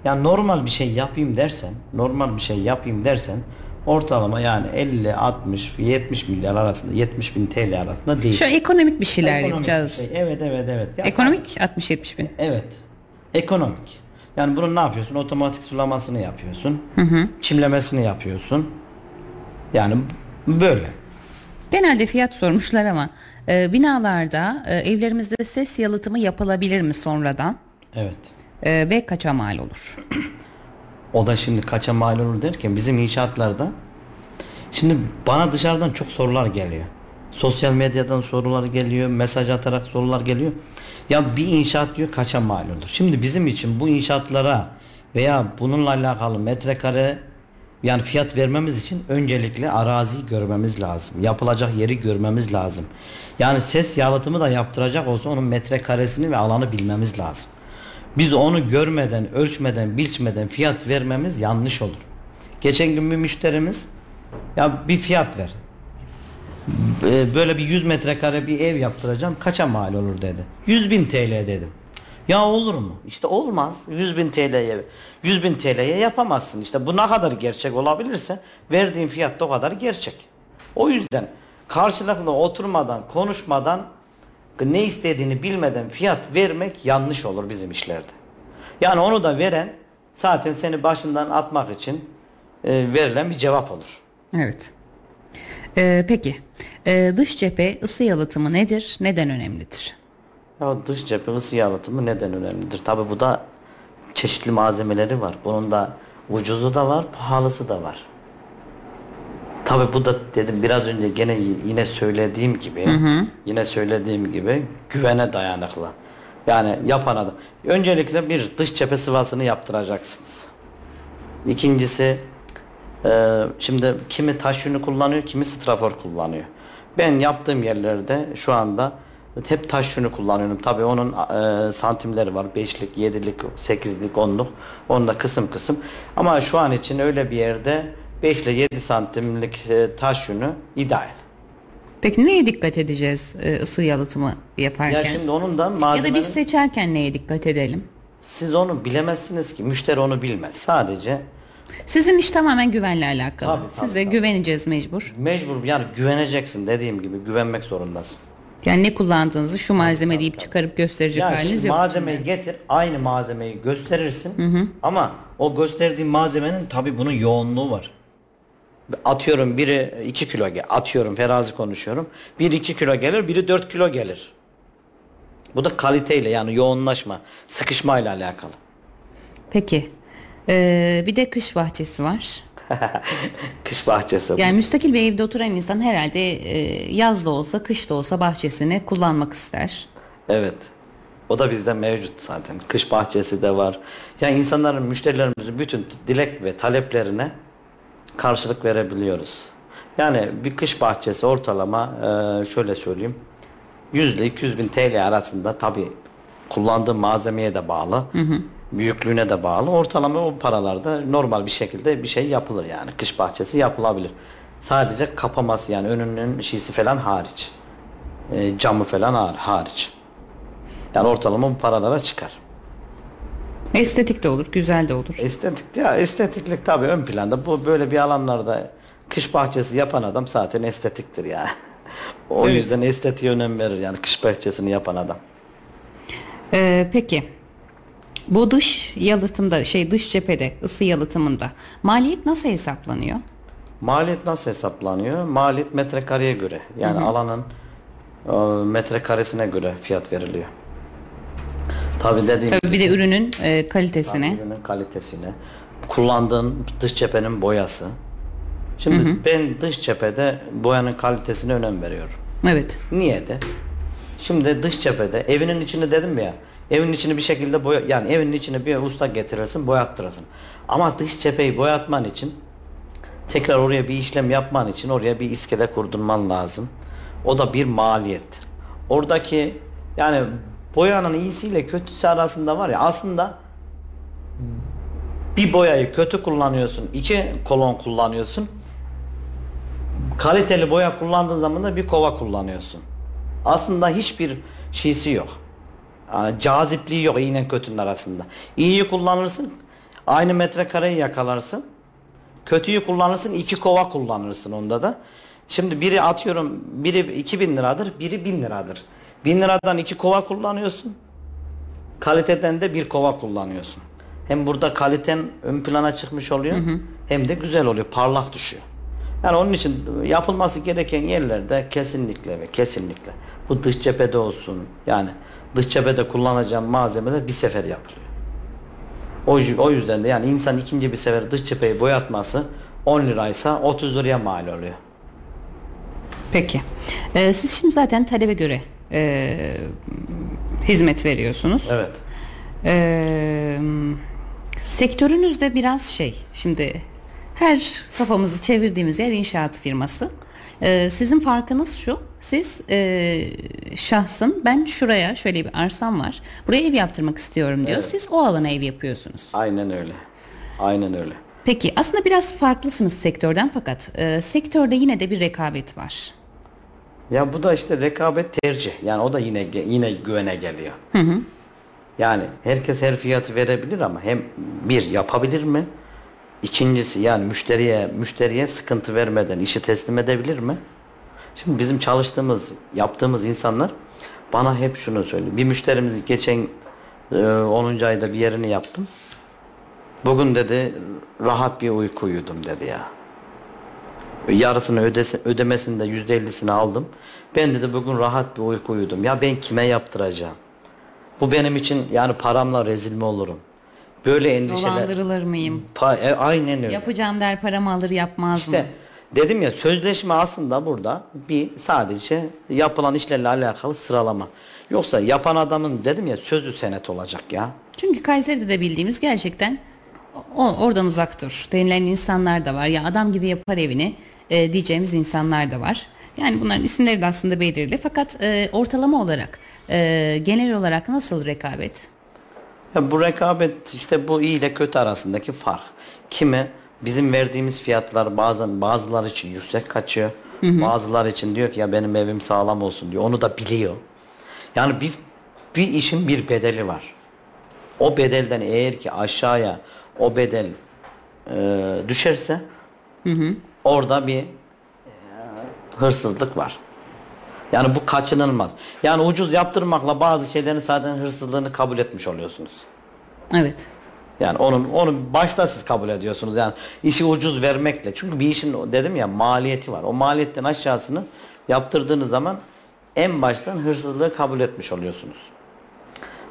Yani normal bir şey yapayım dersen normal bir şey yapayım dersen ortalama yani 50, 60, 70 milyar arasında 70 bin TL arasında değil. Şu ekonomik bir şeyler Ekonomik yapacağız. şey. Evet evet evet. Ya Ekonomik 60-70 bin. Evet. Ekonomik. Yani bunun ne yapıyorsun? Otomatik sulamasını yapıyorsun. Çimlemesini yapıyorsun. Yani böyle. Genelde fiyat sormuşlar ama e, binalarda e, evlerimizde ses yalıtımı yapılabilir mi sonradan? Evet. E, ve kaça mal olur? O da şimdi kaça mal olur derken bizim inşaatlarda şimdi bana dışarıdan çok sorular geliyor. Sosyal medyadan sorular geliyor, mesaj atarak sorular geliyor. Ya bir inşaat diyor kaça mal olur? Şimdi bizim için bu inşaatlara veya bununla alakalı metrekare yani fiyat vermemiz için öncelikle araziyi görmemiz lazım. Yapılacak yeri görmemiz lazım. Yani ses yalıtımı da yaptıracak olsa onun metrekaresini ve alanı bilmemiz lazım. Biz onu görmeden, ölçmeden, biçmeden fiyat vermemiz yanlış olur. Geçen gün bir müşterimiz ya bir fiyat ver. Ee, Böyle bir 100 metrekare bir ev yaptıracağım kaça mal olur dedi. 100 bin TL dedim. Ya olur mu? İşte olmaz. 100 bin TL'ye 100 bin TL'ye yapamazsın. İşte bu ne kadar gerçek olabilirse verdiğin fiyat da o kadar gerçek. O yüzden karşılıklı oturmadan, konuşmadan ne istediğini bilmeden fiyat vermek yanlış olur bizim işlerde. Yani onu da veren zaten seni başından atmak için e, verilen bir cevap olur. Evet. E, peki e, dış cephe ısı yalıtımı nedir? Neden önemlidir? Ya dış cephe ısı yalıtımı neden önemlidir? Tabi bu da çeşitli malzemeleri var. Bunun da ucuzu da var, pahalısı da var. Tabi bu da dedim biraz önce gene yine söylediğim gibi, yine söylediğim gibi güvene dayanıklı. Yani yapan adam. Öncelikle bir dış cephe sıvasını yaptıracaksınız. İkincisi ee, şimdi kimi taş yünü kullanıyor, kimi strafor kullanıyor. Ben yaptığım yerlerde şu anda hep taş yünü kullanıyorum. Tabii onun e, santimleri var. 5'lik, 7'lik, 8'lik, 10'luk. Onda kısım kısım. Ama şu an için öyle bir yerde 5 ile 7 santimlik e, taş yünü ideal. Peki neye dikkat edeceğiz e, ısı yalıtımı yaparken? Ya şimdi onun da Ya malzemenin... da biz seçerken neye dikkat edelim? Siz onu bilemezsiniz ki. Müşteri onu bilmez. Sadece Sizin iş tamamen güvenle alakalı. Tabii, tabii, Size tabii. güveneceğiz mecbur. mecbur yani güveneceksin dediğim gibi güvenmek zorundasın. Yani ne kullandığınızı şu malzeme deyip çıkarıp gösterecek Ya haliniz şimdi yok. malzemeyi getir, aynı malzemeyi gösterirsin. Ama o gösterdiğin malzemenin tabi bunun yoğunluğu var. Atıyorum biri 2 kilo atıyorum ferazi konuşuyorum. Biri 2 kilo gelir, biri 4 kilo gelir. Bu da kaliteyle yani yoğunlaşma, sıkışmayla alakalı. Peki. Ee, bir de kış bahçesi var. kış bahçesi. Yani müstakil bir evde oturan insan herhalde e, yaz da olsa kış da olsa bahçesini kullanmak ister. Evet. O da bizde mevcut zaten. Kış bahçesi de var. Yani insanların, müşterilerimizin bütün dilek ve taleplerine karşılık verebiliyoruz. Yani bir kış bahçesi ortalama e, şöyle söyleyeyim. 100 ile 200 bin TL arasında tabi kullandığı malzemeye de bağlı. Büyüklüğüne de bağlı. Ortalama o paralarda normal bir şekilde bir şey yapılır yani. Kış bahçesi yapılabilir. Sadece kapaması yani önünün şişi falan hariç. E, camı falan har- hariç. Yani ortalama bu paralara çıkar. Estetik de olur, güzel de olur. Estetik ya estetiklik tabii ön planda. Bu böyle bir alanlarda kış bahçesi yapan adam zaten estetiktir yani. o Evet. yüzden estetiğe önem verir yani kış bahçesini yapan adam. Ee, peki bu dış yalıtımda şey dış cephede ısı yalıtımında maliyet nasıl hesaplanıyor? Maliyet nasıl hesaplanıyor? Maliyet metrekareye göre. Yani alanın e, metrekaresine göre fiyat veriliyor. Tabii dediğim Tabii bir de ürünün e, kalitesine. ürünün kalitesine, kullandığın dış cephenin boyası. Şimdi ben dış cephede boyanın kalitesine önem veriyorum. Evet. Niye de? Şimdi dış cephede evinin içini dedim ya. Evin içini bir şekilde boya yani evin içine bir usta getirirsin, boyattırırsın. Ama dış cepheyi boyatman için tekrar oraya bir işlem yapman için oraya bir iskele kurdurman lazım. O da bir maliyet. Oradaki yani boyanın iyisiyle kötüsü arasında var ya aslında bir boyayı kötü kullanıyorsun, iki kolon kullanıyorsun. Kaliteli boya kullandığın zaman da bir kova kullanıyorsun. Aslında hiçbir şeysi yok. Yani cazipliği yok iğne kötünün arasında. İyiyi kullanırsın, aynı metrekareyi yakalarsın. Kötüyü kullanırsın, iki kova kullanırsın onda da. Şimdi biri atıyorum, biri 2000 liradır, biri 1000 liradır. 1000 liradan iki kova kullanıyorsun. Kaliteden de bir kova kullanıyorsun. Hem burada kaliten ön plana çıkmış oluyor, hem de güzel oluyor, parlak düşüyor. Yani onun için yapılması gereken yerlerde kesinlikle ve kesinlikle bu dış cephede olsun. Yani dış cephede kullanacağım malzemeler bir sefer yapılıyor. O, o yüzden de yani insan ikinci bir sefer dış cepheyi boyatması 10 liraysa 30 liraya mal oluyor. Peki. Ee, siz şimdi zaten talebe göre e, hizmet veriyorsunuz. Evet. Ee, sektörünüzde biraz şey şimdi her kafamızı çevirdiğimiz yer inşaat firması. Ee, sizin farkınız şu siz e, şahsın ben şuraya şöyle bir arsam var buraya ev yaptırmak istiyorum diyor siz o alana ev yapıyorsunuz. Aynen öyle. Aynen öyle. Peki aslında biraz farklısınız sektörden fakat e, sektörde yine de bir rekabet var. Ya bu da işte rekabet tercih. Yani o da yine yine güvene geliyor. Yani herkes her fiyatı verebilir ama hem bir yapabilir mi? İkincisi yani müşteriye müşteriye sıkıntı vermeden işi teslim edebilir mi? Şimdi bizim çalıştığımız, yaptığımız insanlar bana hep şunu söylüyor. Bir müşterimiz geçen e, 10. ayda bir yerini yaptım. Bugün dedi rahat bir uyku uyudum dedi ya. Yarısını ödesi, ödemesini de yüzde ellisini aldım. Ben dedi bugün rahat bir uyku uyudum. Ya ben kime yaptıracağım? Bu benim için yani paramla rezil mi olurum? Böyle endişeler. Dolandırılır mıyım? Pa- e, aynen öyle. Yapacağım der paramı alır yapmaz İşte mı? dedim ya sözleşme aslında burada bir sadece yapılan işlerle alakalı sıralama. Yoksa yapan adamın dedim ya sözü senet olacak ya. Çünkü Kayseri'de de bildiğimiz gerçekten o, oradan uzak dur denilen insanlar da var. Ya adam gibi yapar evini e, diyeceğimiz insanlar da var. Yani bunların isimleri de aslında belirli. Fakat e, ortalama olarak e, genel olarak nasıl rekabet? Ya bu rekabet işte bu iyi ile kötü arasındaki fark. Kimi bizim verdiğimiz fiyatlar bazen bazılar için yüksek kaçıyor. Bazılar için diyor ki ya benim evim sağlam olsun diyor. Onu da biliyor. Yani bir bir işin bir bedeli var. O bedelden eğer ki aşağıya o bedel e, düşerse orada bir e, hırsızlık var. Yani bu kaçınılmaz. Yani ucuz yaptırmakla bazı şeylerin zaten hırsızlığını kabul etmiş oluyorsunuz. Evet. Yani onun onu başta siz kabul ediyorsunuz. Yani işi ucuz vermekle. Çünkü bir işin dedim ya maliyeti var. O maliyetten aşağısını yaptırdığınız zaman en baştan hırsızlığı kabul etmiş oluyorsunuz.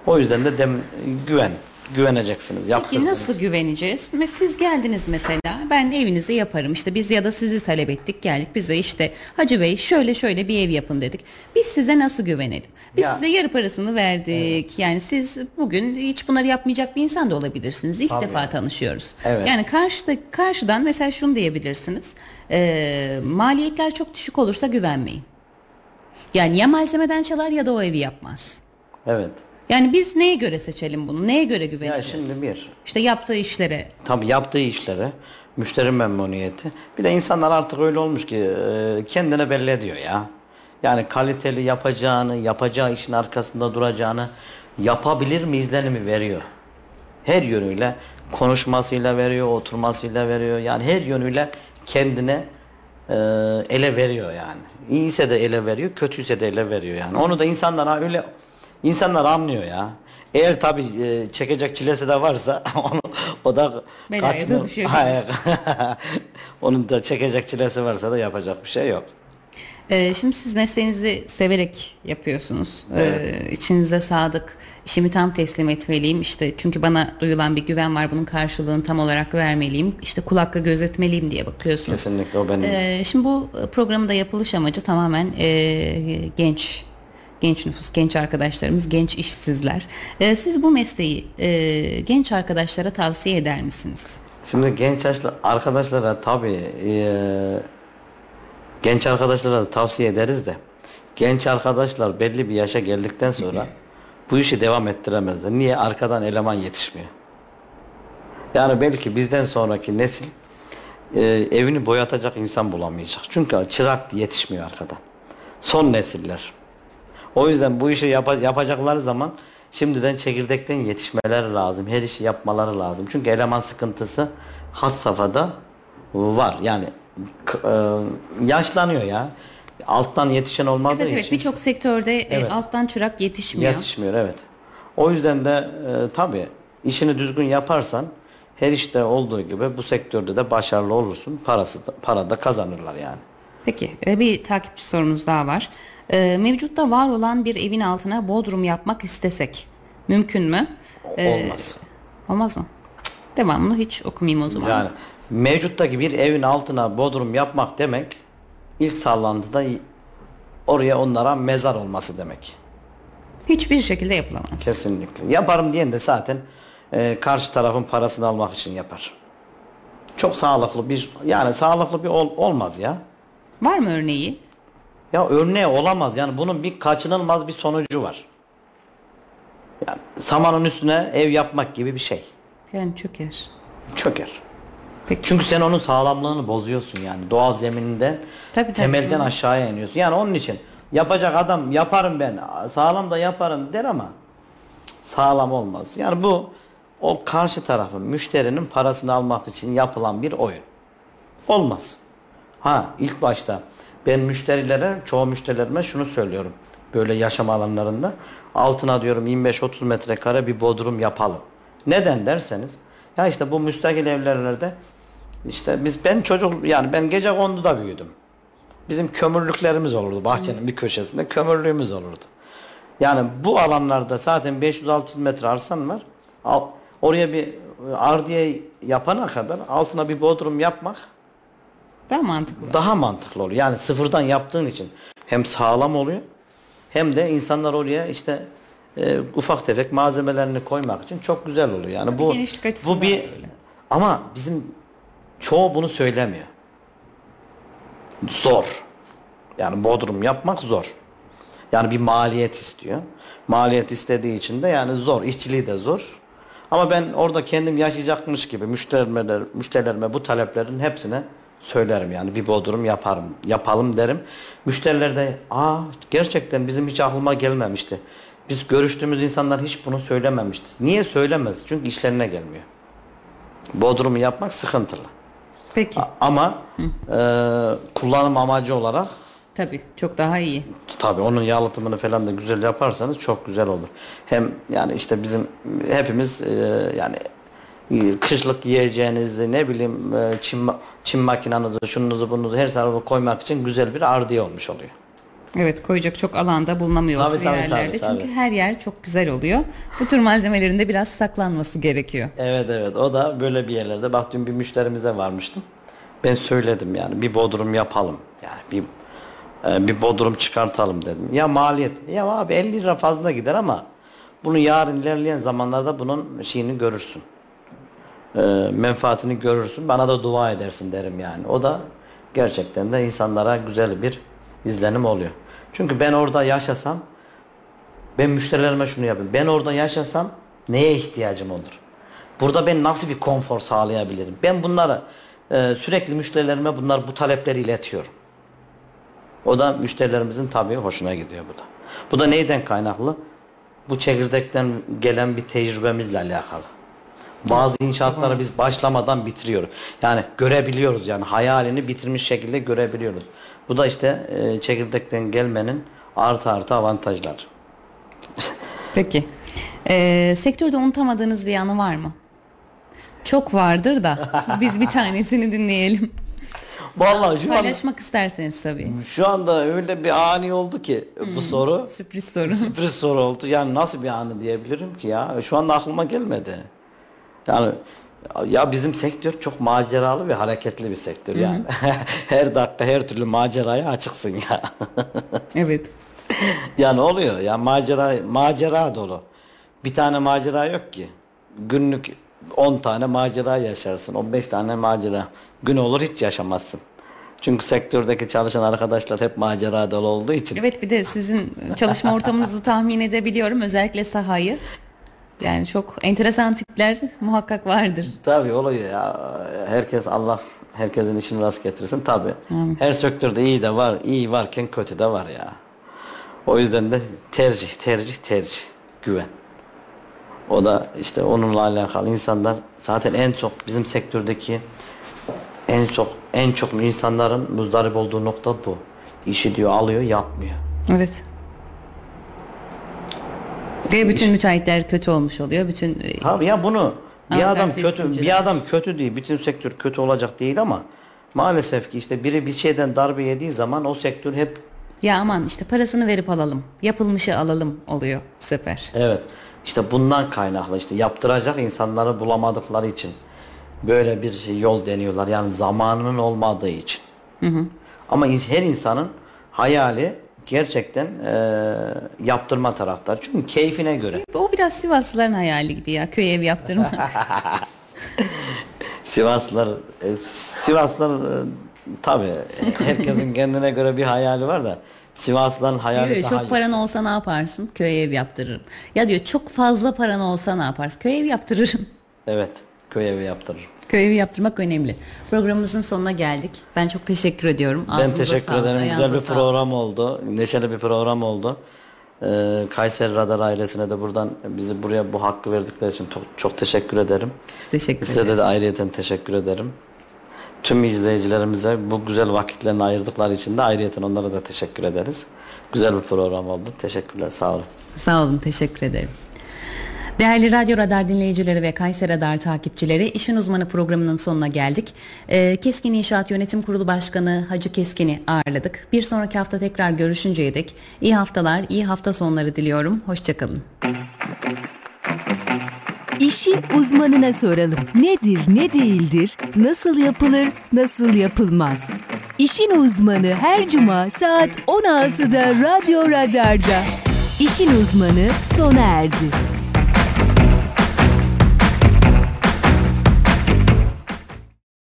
O yüzden de dem, güven. Güveneceksiniz. Peki nasıl güveneceğiz? Ve Siz geldiniz mesela ben evinizi yaparım işte biz ya da sizi talep ettik geldik bize işte Hacı Bey şöyle şöyle bir ev yapın dedik. Biz size nasıl güvenelim? Biz Ya- size yarı parasını verdik. Yani siz bugün hiç bunları yapmayacak bir insan da olabilirsiniz. İlk Tabii. defa tanışıyoruz. Evet. Yani karşıda, karşıdan mesela şunu diyebilirsiniz. Ee, maliyetler çok düşük olursa güvenmeyin. Yani ya malzemeden çalar ya da o evi yapmaz. Evet. Yani biz neye göre seçelim bunu? Neye göre Ya güveneceğiz? şimdi bir İşte yaptığı işlere. tabii yaptığı işlere müşteri memnuniyeti. Bir de insanlar artık öyle olmuş ki e, kendine belli ediyor ya. Yani kaliteli yapacağını, yapacağı işin arkasında duracağını yapabilir mi izlenimi veriyor. Her yönüyle konuşmasıyla veriyor, oturmasıyla veriyor. Yani her yönüyle kendine e, ele veriyor yani. İyiyse de ele veriyor, kötüyse de ele veriyor yani. Onu da insanlar öyle insanlar anlıyor ya. Eğer tabi çekecek çilesi de varsa onu o da Belaya da kaçınır. düşebilir. Hayır. Onun da çekecek çilesi varsa da yapacak bir şey yok. Ee, şimdi siz mesleğinizi severek yapıyorsunuz. Ee, içinize sadık, işimi tam teslim etmeliyim. İşte çünkü bana duyulan bir güven var. Bunun karşılığını tam olarak vermeliyim. İşte kulakla gözetmeliyim diye bakıyorsunuz. Kesinlikle o benim. Ee, şimdi bu programın da yapılış amacı tamamen e, genç genç nüfus, genç arkadaşlarımız, genç işsizler. Ee, siz bu mesleği e, genç arkadaşlara tavsiye eder misiniz? Şimdi genç yaşlı arkadaşlara tabii eee, genç arkadaşlara da tavsiye ederiz de genç arkadaşlar belli bir yaşa geldikten sonra bu işi devam ettiremezler. Niye? Arkadan eleman yetişmiyor. Yani belki bizden sonraki nesil eee, evini boyatacak insan bulamayacak. Çünkü çırak yetişmiyor arkadan. Son nesiller. O yüzden bu işi yapa- yapacakları zaman şimdiden çekirdekten yetişmeleri lazım. Her işi yapmaları lazım. Çünkü eleman sıkıntısı has safhada var. Yani e, yaşlanıyor ya. Alttan yetişen olmadığı Evet evet için birçok sektörde e, Evet. alttan çırak yetişmiyor. yetişmiyor evet. O yüzden de e, tabii işini düzgün yaparsan her işte olduğu gibi bu sektörde de başarılı olursun. Parası da, para da kazanırlar yani. Peki e, bir takipçi sorumuz daha var. E, Mevcutta var olan bir evin altına bodrum yapmak istesek mümkün mü? E, Olmaz. Olmaz mı? Devamını hiç okumayayım o zaman. Yani mevcuttaki bir evin altına bodrum yapmak demek ilk sallantıda oraya onlara mezar olması demek. Hiçbir şekilde yapılamaz. Kesinlikle. Yaparım diyen de zaten e, karşı tarafın parasını almak için yapar. Çok sağlıklı bir yani sağlıklı bir ol- olmaz ya. Var mı örneği? Ya örneği olamaz yani bunun bir kaçınılmaz bir sonucu var. Yani samanın üstüne ev yapmak gibi bir şey. Yani çöker. Çöker. Peki. Çünkü sen onun sağlamlığını bozuyorsun yani doğal zemininden Tabii, tabii. temelden aşağıya iniyorsun. Yani onun için yapacak adam yaparım ben sağlam da yaparım der ama sağlam olmaz. Yani bu o karşı tarafın müşterinin parasını almak için yapılan bir oyun. Olmaz. Ha ilk başta ben müşterilere çoğu müşterilerime şunu söylüyorum. Böyle yaşam alanlarında altına diyorum 25-30 metrekare bir bodrum yapalım. Neden derseniz ya işte bu müstakil evlerde işte biz ben çocuk yani ben gece konduda büyüdüm. Bizim kömürlüklerimiz olurdu bahçenin bir köşesinde kömürlüğümüz olurdu. Yani bu alanlarda zaten 500-600 metre arsan var. Al- Oraya bir e, ardiye yapana kadar altına bir bodrum yapmak Daha mantıklı. daha mantıklı oluyor. Yani sıfırdan yaptığın için hem sağlam oluyor hem de insanlar oraya işte e, ufak tefek malzemelerini koymak için çok güzel oluyor. Yani bu genişlik açısından bu bir öyle. ama bizim çoğu bunu söylemiyor. Zor. Yani bodrum yapmak zor. Yani bir maliyet istiyor. Maliyet istediği için de yani zor. İşçiliği de zor. Ama ben orada kendim yaşayacakmış gibi müşterilerime, müşterilerime bu taleplerin hepsine söylerim yani bir bodrum yaparım, yapalım derim. Müşteriler de aa gerçekten bizim hiç aklıma gelmemişti. Biz görüştüğümüz insanlar hiç bunu söylememişti. Niye söylemez? Çünkü işlerine gelmiyor. Bodrumu yapmak sıkıntılı. Peki. Ama e, kullanım amacı olarak Tabii çok daha iyi. Tabii onun yalıtımını falan da güzel yaparsanız çok güzel olur. Hem yani işte bizim hepimiz e, yani kışlık yiyeceğinizi ne bileyim e, çim, çim makinanızı şununuzu bununuzu her tarafa koymak için güzel bir ardiye olmuş oluyor. Evet koyacak çok alanda bulunamıyor Tabii, tabii, yerlerde. tabii, tabii. Çünkü her yer çok güzel oluyor. Bu tür malzemelerin de biraz saklanması gerekiyor. Evet evet o da böyle bir yerlerde. Bak dün bir müşterimize varmıştım. Ben söyledim yani bir bodrum yapalım. Yani bir e, bir bodrum çıkartalım dedim. Ya maliyet. Ya abi 50 lira fazla gider ama bunu yarın ilerleyen zamanlarda bunun şeyini görürsün. E, menfaatini görürsün. Bana da dua edersin derim yani. O da gerçekten de insanlara güzel bir izlenim oluyor. Çünkü ben orada yaşasam ben müşterilerime şunu yapayım. Ben orada yaşasam neye ihtiyacım olur? Burada ben nasıl bir konfor sağlayabilirim? Ben bunları e, sürekli müşterilerime bunlar bu talepleri iletiyorum. O da müşterilerimizin tabii hoşuna gidiyor bu da. Bu da neyden kaynaklı? Bu çekirdekten gelen bir tecrübemizle alakalı. Bazı inşaatları biz başlamadan bitiriyoruz. Yani görebiliyoruz yani hayalini bitirmiş şekilde görebiliyoruz. Bu da işte e, çekirdekten gelmenin artı artı avantajları. Peki. Ee, sektörde unutamadığınız bir anı var mı? Çok vardır da biz bir tanesini dinleyelim. Vallahi şu Paylaşmak isterseniz tabii. şu anda öyle bir ani oldu ki bu soru. Sürpriz soru. Sürpriz soru oldu. Yani nasıl bir anı diyebilirim ki ya? Şu anda aklıma gelmedi. Yani ya bizim sektör çok maceralı ve hareketli bir sektör yani. her dakika her türlü maceraya açıksın ya. Evet. yani oluyor ya macera macera dolu. Bir tane macera yok ki. Günlük 10 tane macera yaşarsın. 15 tane macera. Gün olur hiç yaşamazsın. Çünkü sektördeki çalışan arkadaşlar hep macera dolu olduğu için. Evet bir de sizin çalışma ortamınızı tahmin edebiliyorum. Özellikle sahayı. Yani çok enteresan tipler muhakkak vardır. Tabii oluyor ya. Herkes Allah herkesin işini rast getirsin tabii. Her sektörde iyi de var, iyi varken kötü de var ya. O yüzden de tercih, tercih, tercih, güven. O da işte onunla alakalı insanlar zaten en çok bizim sektördeki en çok en çok insanların muzdarip olduğu nokta bu. İşi diyor alıyor, yapmıyor. Evet. Ve bütün müteahhitler kötü olmuş oluyor. Bütün e, Tabii ya bunu bir Ama adam kötü isimciler. bir adam kötü değil. Bütün sektör kötü olacak değil ama maalesef ki işte biri bir şeyden darbe yediği zaman o sektör hep ya aman işte parasını verip alalım. Yapılmışı alalım oluyor bu sefer. evet işte bundan kaynaklı işte yaptıracak insanları bulamadıkları için böyle bir yol deniyorlar. Yani zamanının olmadığı için. Ama in- her insanın hayali gerçekten eee, yaptırma taraftar. Çünkü keyfine göre. O biraz Sivaslıların hayali gibi ya köy ev yaptırma. Sivaslılar, e, Sivaslılar e, tabii e, herkesin kendine göre bir hayali var da Sivaslıların hayali diyor, daha çok paran olsa ne yaparsın? Köy ev yaptırırım. Ya diyor çok fazla paran olsa ne yaparsın? Köy ev yaptırırım. Evet, köy evi yaptırır. Köy evi yaptırmak önemli. Programımızın sonuna geldik. Ben çok teşekkür ediyorum. Ben Ağzınıza teşekkür sağlık, ederim. Güzel bir sağlık. program oldu. Neşeli bir program oldu. Ee, Kayseri Radar ailesine de buradan bizi buraya bu hakkı verdikleri için çok, çok teşekkür ederim. Biz teşekkür Size ederiz. de, de ayrıyeten teşekkür ederim. Tüm izleyicilerimize bu güzel vakitlerini ayırdıkları için de ayrıyeten onlara da teşekkür ederiz. Güzel bir program oldu. Teşekkürler. Sağ olun. Sağ olun, teşekkür ederim. Değerli Radyo Radar dinleyicileri ve Kayseri Radar takipçileri, İşin Uzmanı programının sonuna geldik. Ee, Keskin İnşaat Yönetim Kurulu Başkanı Hacı Keskin'i ağırladık. Bir sonraki hafta tekrar görüşünceye dek iyi haftalar, iyi hafta sonları diliyorum. Hoşçakalın. İşi uzmanına soralım. Nedir, ne değildir, nasıl yapılır, nasıl yapılmaz? İşin uzmanı her cuma saat 16'da Radyo Radar'da. İşin uzmanı sona erdi.